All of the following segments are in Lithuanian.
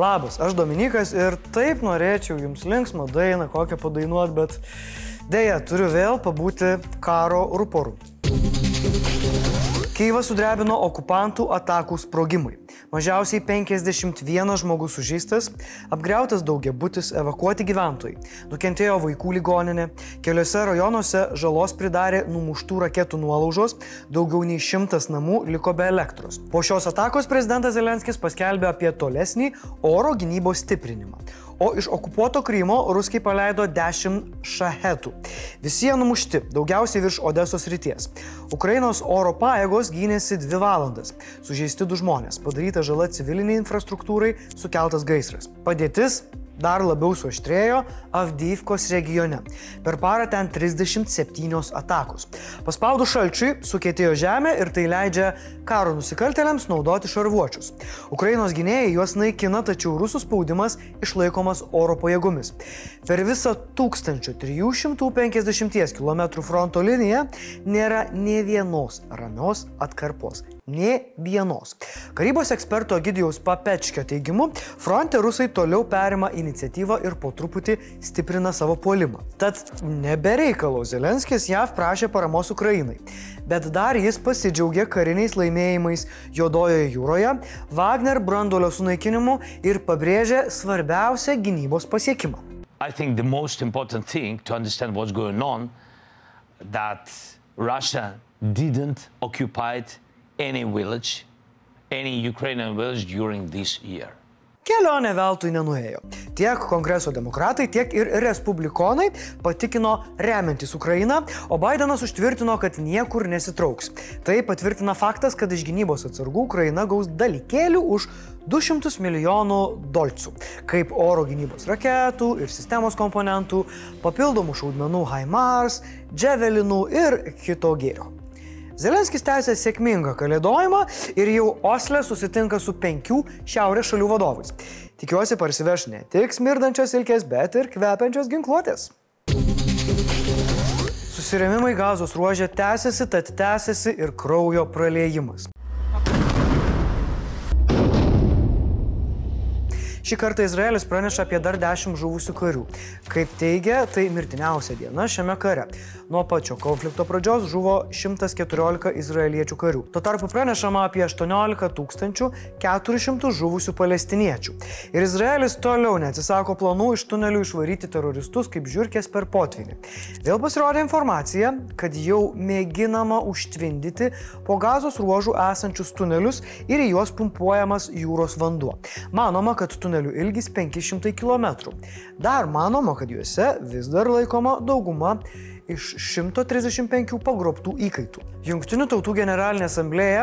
Labas, aš Dominikas ir taip norėčiau jums linksmą dainą, kokią padainuot, bet dėja turiu vėl pabūti karo ruporų. Kyivą sudrebino okupantų atakų sprogimai. Mažiausiai 51 žmogus sužeistas, apgriautas daugiabutis, evakuoti gyventojai. Nukentėjo vaikų ligoninė, keliose rajonuose žalos pridarė numuštų raketų nuolaužos, daugiau nei šimtas namų liko be elektros. Po šios atakos prezidentas Zelenskis paskelbė apie tolesnį oro gynybos stiprinimą o iš okupuoto Krymo ruskiai paleido 10 šahetų. Visi jie numušti, daugiausiai virš Odesos ryties. Ukrainos oro pajėgos gynėsi 2 valandas. Sužeisti du žmonės, padaryta žala civiliniai infrastruktūrai, sukeltas gaisras. Padėtis dar labiau suaštrėjo Avdyvkos regione. Per parą ten 37 atakos. Paspaudų šalčiui sukėtėjo žemė ir tai leidžia karo nusikaltėliams naudoti šarvuočius. Ukrainos gynėjai juos naikina, tačiau rusų spaudimas išlaikomas oro pajėgomis. Per visą 1350 km fronto liniją nėra ne vienos ramios atkarpos. Nė vienos. Karybos eksperto Gidijaus Papečkio teigimu, fronte rusai toliau perima iniciatyvą ir po truputį stiprina savo puolimą. Tad nebereikalo Zelenskis JAV prašė paramos Ukrainai. Bet dar jis pasidžiaugė kariniais laimėjimais Jodojoje jūroje, Wagner brandolio sunaikinimu ir pabrėžė svarbiausią gynybos pasiekimą. I think the most important thing to understand what's going on that Russia didn't occupy any village, any Ukrainian village during this year. Kelionė veltui nenuėjo. Tiek kongreso demokratai, tiek ir respublikonai patikino remiantis Ukrainą, o Bidenas užtvirtino, kad niekur nesitrauks. Tai patvirtina faktas, kad iš gynybos atsargų Ukraina gaus dalykėlių už 200 milijonų dolcų, kaip oro gynybos raketų ir sistemos komponentų, papildomų šaudmenų HIMARS, dževelinų ir kito gėrio. Zelenskis tęsia sėkmingą kalėdojimą ir jau Osle susitinka su penkių šiaurės šalių vadovais. Tikiuosi parsiveš ne tik smirdančios ilkės, bet ir kvepiančios ginkluotės. Susirėmimai gazos ruožė tęsiasi, tad tęsiasi ir kraujo praleidimas. Šį kartą Izraelis praneša apie dar 10 žuvusių karių. Kaip teigia, tai mirtiniausia diena šiame kare. Nuo pačio konflikto pradžios žuvo 114 izraeliečių karių. Tuo tarpu pranešama apie 18 400 žuvusių palestiniečių. Ir Izraelis toliau neatsisako planų iš tunelių išvaryti teroristus kaip žiūrkės per potvinį. Vėl pasirodė informacija, kad jau mėginama užtvindyti po gazos ruožų esančius tunelius ir į juos pumpuojamas jūros vanduo. Manoma, kad tunelių ilgis 500 km. Dar manoma, kad juose vis dar laikoma dauguma iš 135 pagrobtų įkaitų. Junktinių tautų generalinė asamblėja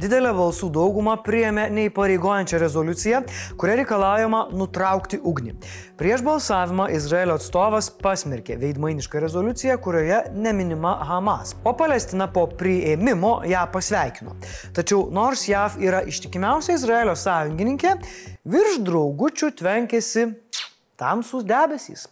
didelę balsų daugumą priėmė neįpareigojančią rezoliuciją, kuria reikalaujama nutraukti ugnį. Prieš balsavimą Izraelio atstovas pasmerkė veidmainišką rezoliuciją, kurioje neminima Hamas, o Palestina po priėmimo ją pasveikino. Tačiau nors JAV yra ištikimiausia Izraelio sąjungininkė, virš draugučių tvenkėsi tamsus debesys.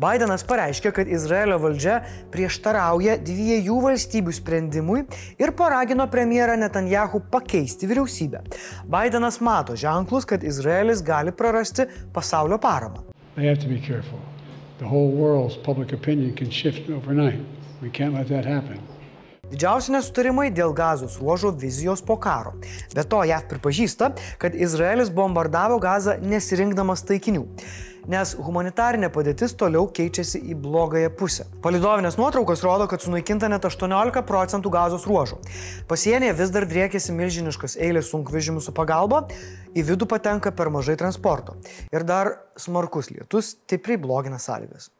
Bidenas pareiškė, kad Izraelio valdžia prieštarauja dviejų valstybių sprendimui ir paragino premjerą Netanjahu pakeisti vyriausybę. Bidenas mato ženklus, kad Izraelis gali prarasti pasaulio paramą. Didžiausi nesutarimai dėl gazos ruožo vizijos po karo. Be to, JAV pripažįsta, kad Izraelis bombardavo gazą nesirinkdamas taikinių nes humanitarinė padėtis toliau keičiasi į blogąją pusę. Palidovinės nuotraukos rodo, kad sunaikinta net 18 procentų gazos ruožų. Pasienyje vis dar driekėsi milžiniškas eilės sunkvežimių su pagalba, į vidų patenka per mažai transporto. Ir dar smarkus lietus stipriai blogina sąlygas.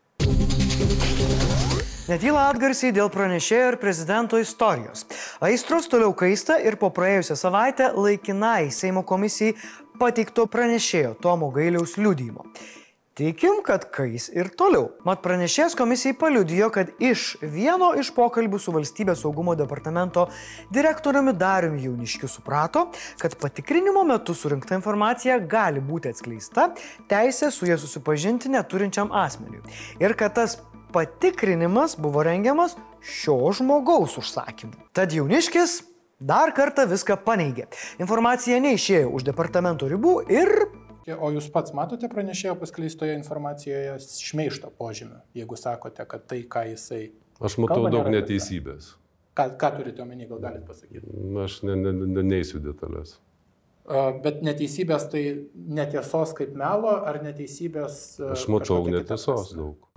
Netyla atgarsiai dėl pranešėjo ir prezidento istorijos. Aistros toliau kaista ir po praėjusią savaitę laikinai Seimo komisijai pateikto pranešėjo Tomo Gailiaus liudymo. Tikim, kad kais ir toliau. Mat pranešėjas komisijai paliudijo, kad iš vieno iš pokalbių su valstybės saugumo departamento direktoriumi Dariumi Jauniškiu suprato, kad patikrinimo metu surinkta informacija gali būti atskleista teisė su ja susipažinti neturinčiam asmeniui. Ir kad tas patikrinimas buvo rengiamas šio žmogaus užsakymu. Tad Jauniškis dar kartą viską paneigė. Informacija neišėjo už departamento ribų ir O jūs pats matote pranešėjo paskleistoje informacijoje šmeišto požymį, jeigu sakote, kad tai, ką jisai... Aš matau Kalba daug neteisybės. Ką, ką turite omeny, gal galite pasakyti? Aš ne, ne, ne, neįsiu detalės. Bet neteisybės tai netiesos kaip melo ar neteisybės... Aš matau kažkokia kita netiesos daug.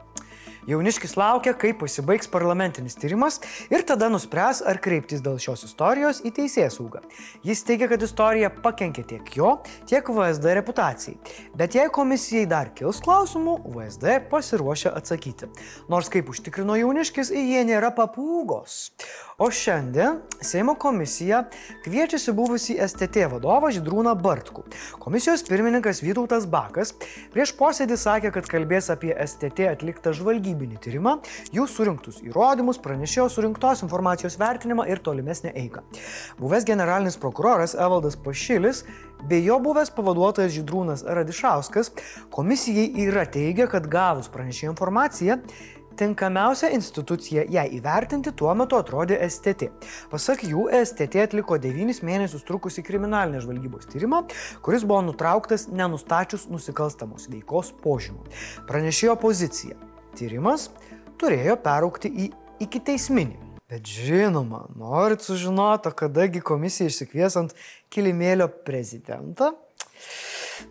Jauniškis laukia, kaip pasibaigs parlamentinis tyrimas ir tada nuspręs, ar kreiptis dėl šios istorijos į teisės saugą. Jis teigia, kad istorija pakenkė tiek jo, tiek VSD reputacijai. Bet jei komisijai dar kils klausimų, VSD pasiruošia atsakyti. Nors kaip užtikrino Jauniškis, jie nėra papūgos. O šiandien Seimo komisija kviečiasi buvusi STT vadovą Židrūną Bartkų. Komisijos pirmininkas Vytautas Bakas prieš posėdį sakė, kad kalbės apie STT atliktą žvalgybinį tyrimą, jų surinktus įrodymus, pranešėjo surinktos informacijos vertinimą ir tolimesnę eigą. Buvęs generalinis prokuroras Evaldas Pašilis bei jo buvęs pavaduotojas Židrūnas Radišauskas komisijai yra teigę, kad gavus pranešėjo informaciją, Tinkamiausia institucija ją įvertinti tuo metu atrodė STT. Pasak jų, STT atliko 9 mėnesius trukusį kriminalinės žvalgybos tyrimą, kuris buvo nutrauktas nenustačius nusikalstamos veikos požymų. Pranešėjo pozicija. Tyrimas turėjo peraukti į iki teisminį. Bet žinoma, norit sužinoti, kadagi komisija išsikvies ant kilimėlio prezidentą?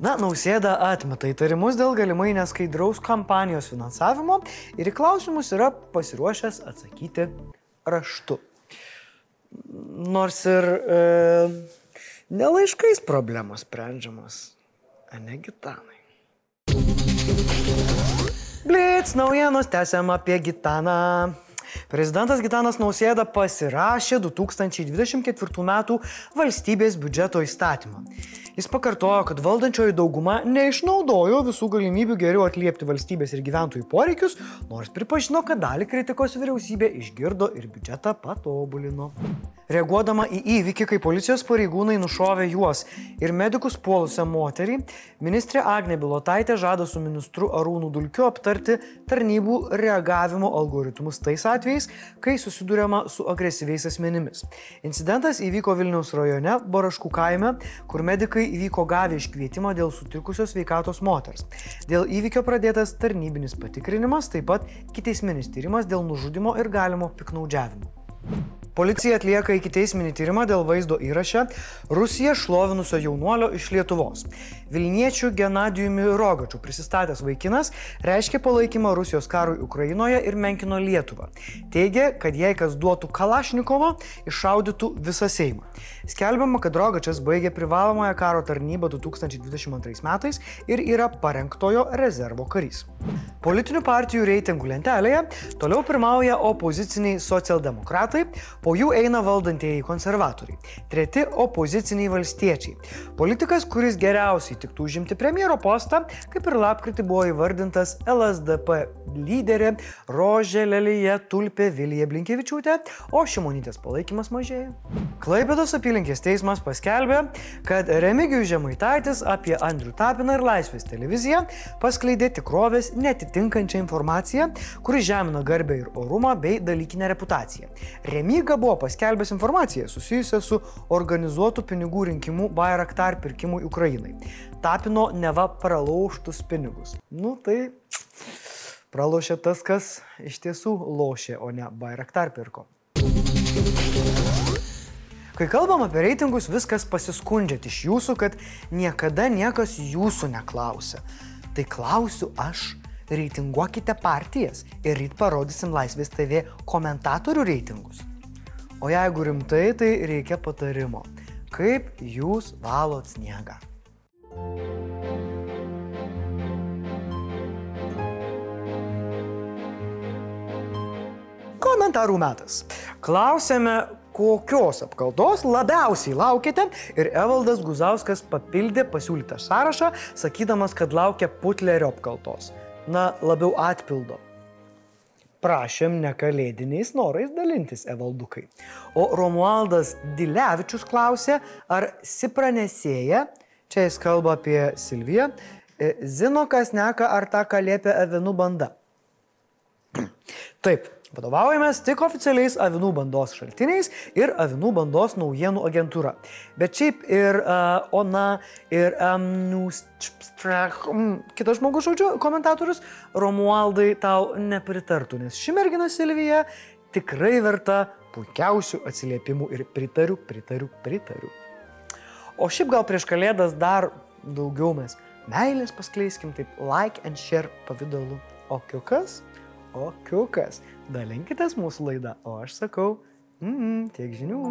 Na, nausėda atmeta įtarimus dėl galimai neskaidraus kampanijos finansavimo ir į klausimus yra pasiruošęs atsakyti raštu. Nors ir e, nelaiškais problemos sprendžiamas, a ne gitanai. Blitz naujienos tęsiam apie gitaną. Prezidentas Gitanas Nausėda pasirašė 2024 m. valstybės biudžeto įstatymą. Jis pakartojo, kad valdančioji dauguma neišnaudojo visų galimybių geriau atliepti valstybės ir gyventojų poreikius, nors pripažino, kad dalį kritikos vyriausybė išgirdo ir biudžetą patobulino. Reaguodama į įvykį, kai policijos pareigūnai nušovė juos ir medikus puolusią moterį, ministrė Agnė Bilotaitė žada su ministru Arūnu Dulkiu aptarti tarnybų reagavimo algoritmus tais atvejais, kai susidurėma su agresyviais asmenimis. Incidentas įvyko Vilniaus rajone, Baraškų kaime, kur medikai įvyko gavę iškvietimą dėl sutrikusios veikatos moters. Dėl įvykio pradėtas tarnybinis patikrinimas, taip pat kiteisminis tyrimas dėl nužudimo ir galimo piknaudžiavimo. Policija atlieka iki teisminį tyrimą dėl vaizdo įraše Rusiją šlovinusio jaunuolio iš Lietuvos. Vilniečių Genadijumi Rogačiu prisistatęs vaikinas reiškia palaikymą Rusijos karui Ukrainoje ir menkino Lietuvą. Teigia, kad jei kas duotų Kalašnikovo, iššaudytų visą Seimą. Skelbiama, kad Rogačias baigė privalomąją karo tarnybą 2022 metais ir yra parengtojo rezervo karys. Politinių partijų reitingų lentelėje toliau pirmauja opoziciniai socialdemokratai, po jų eina valdantieji konservatoriai, treti opoziciniai valstiečiai. Politikas, kuris geriausiai tiktų užimti premjero postą, kaip ir lapkritį buvo įvardintas LSDP lyderė Rožė Lelyje Tulpė Vilija Blinkevičiūtė, o Šimonytės palaikymas mažėja. Klaipėdos apylinkės teismas paskelbė, kad Remigijus Žemaitaitis apie Andrių Tapiną ir Laisvės televiziją paskleidė tikrovės netitinkančią informaciją, kuri žemina garbę ir orumą bei dalykinę reputaciją. Remiga buvo paskelbęs informaciją susijusią su organizuotų pinigų rinkimu Bayraktar pirkimui Ukrainai. Tapino neva pralauštus pinigus. Nu tai pralošė tas, kas iš tiesų lošė, o ne Bayraktar pirko. Kai kalbam apie reitingus, viskas pasiskundžiat iš jūsų, kad niekada niekas jūsų neklausia. Tai klausiu aš, reitinguokite partijas ir ryt parodysim Laisvės TV komentatorių reitingus. O jeigu rimtai, tai reikia patarimo. Kaip jūs valot sniegą? Komentarų metas. Klausėme, kokios apkaltos labiausiai laukite ir Evaldas Guzauskas papildė pasiūlytą sąrašą, sakydamas, kad laukia Putlerio apkaltos. Na, labiau atpildo. Prašėm nekalėdiniais norais dalintis Evaldukai. O Romualdas Dilevičius klausė, ar Sipranėsėja, čia jis kalba apie Silviją, e, zino, kas neka, ar tą kalėpė avinų banda. Taip, Vadovaujamės tik oficialiais avinų bandos šaltiniais ir avinų bandos naujienų agentūra. Bet šiaip ir uh, Ona, ir um, kitas žmogus žodžiu, komentatorius, Romualdai tau nepritartų, nes ši mergina Silvija tikrai verta puikiausių atsiliepimų ir pritariu, pritariu, pritariu. O šiaip gal prieš kalėdas dar daugiau mes meilės paskleiskim taip like and share pavydalu. O kiukas? O kiukas. Dalinkitės mūsų laidą, o aš sakau, mm, tiek žinių.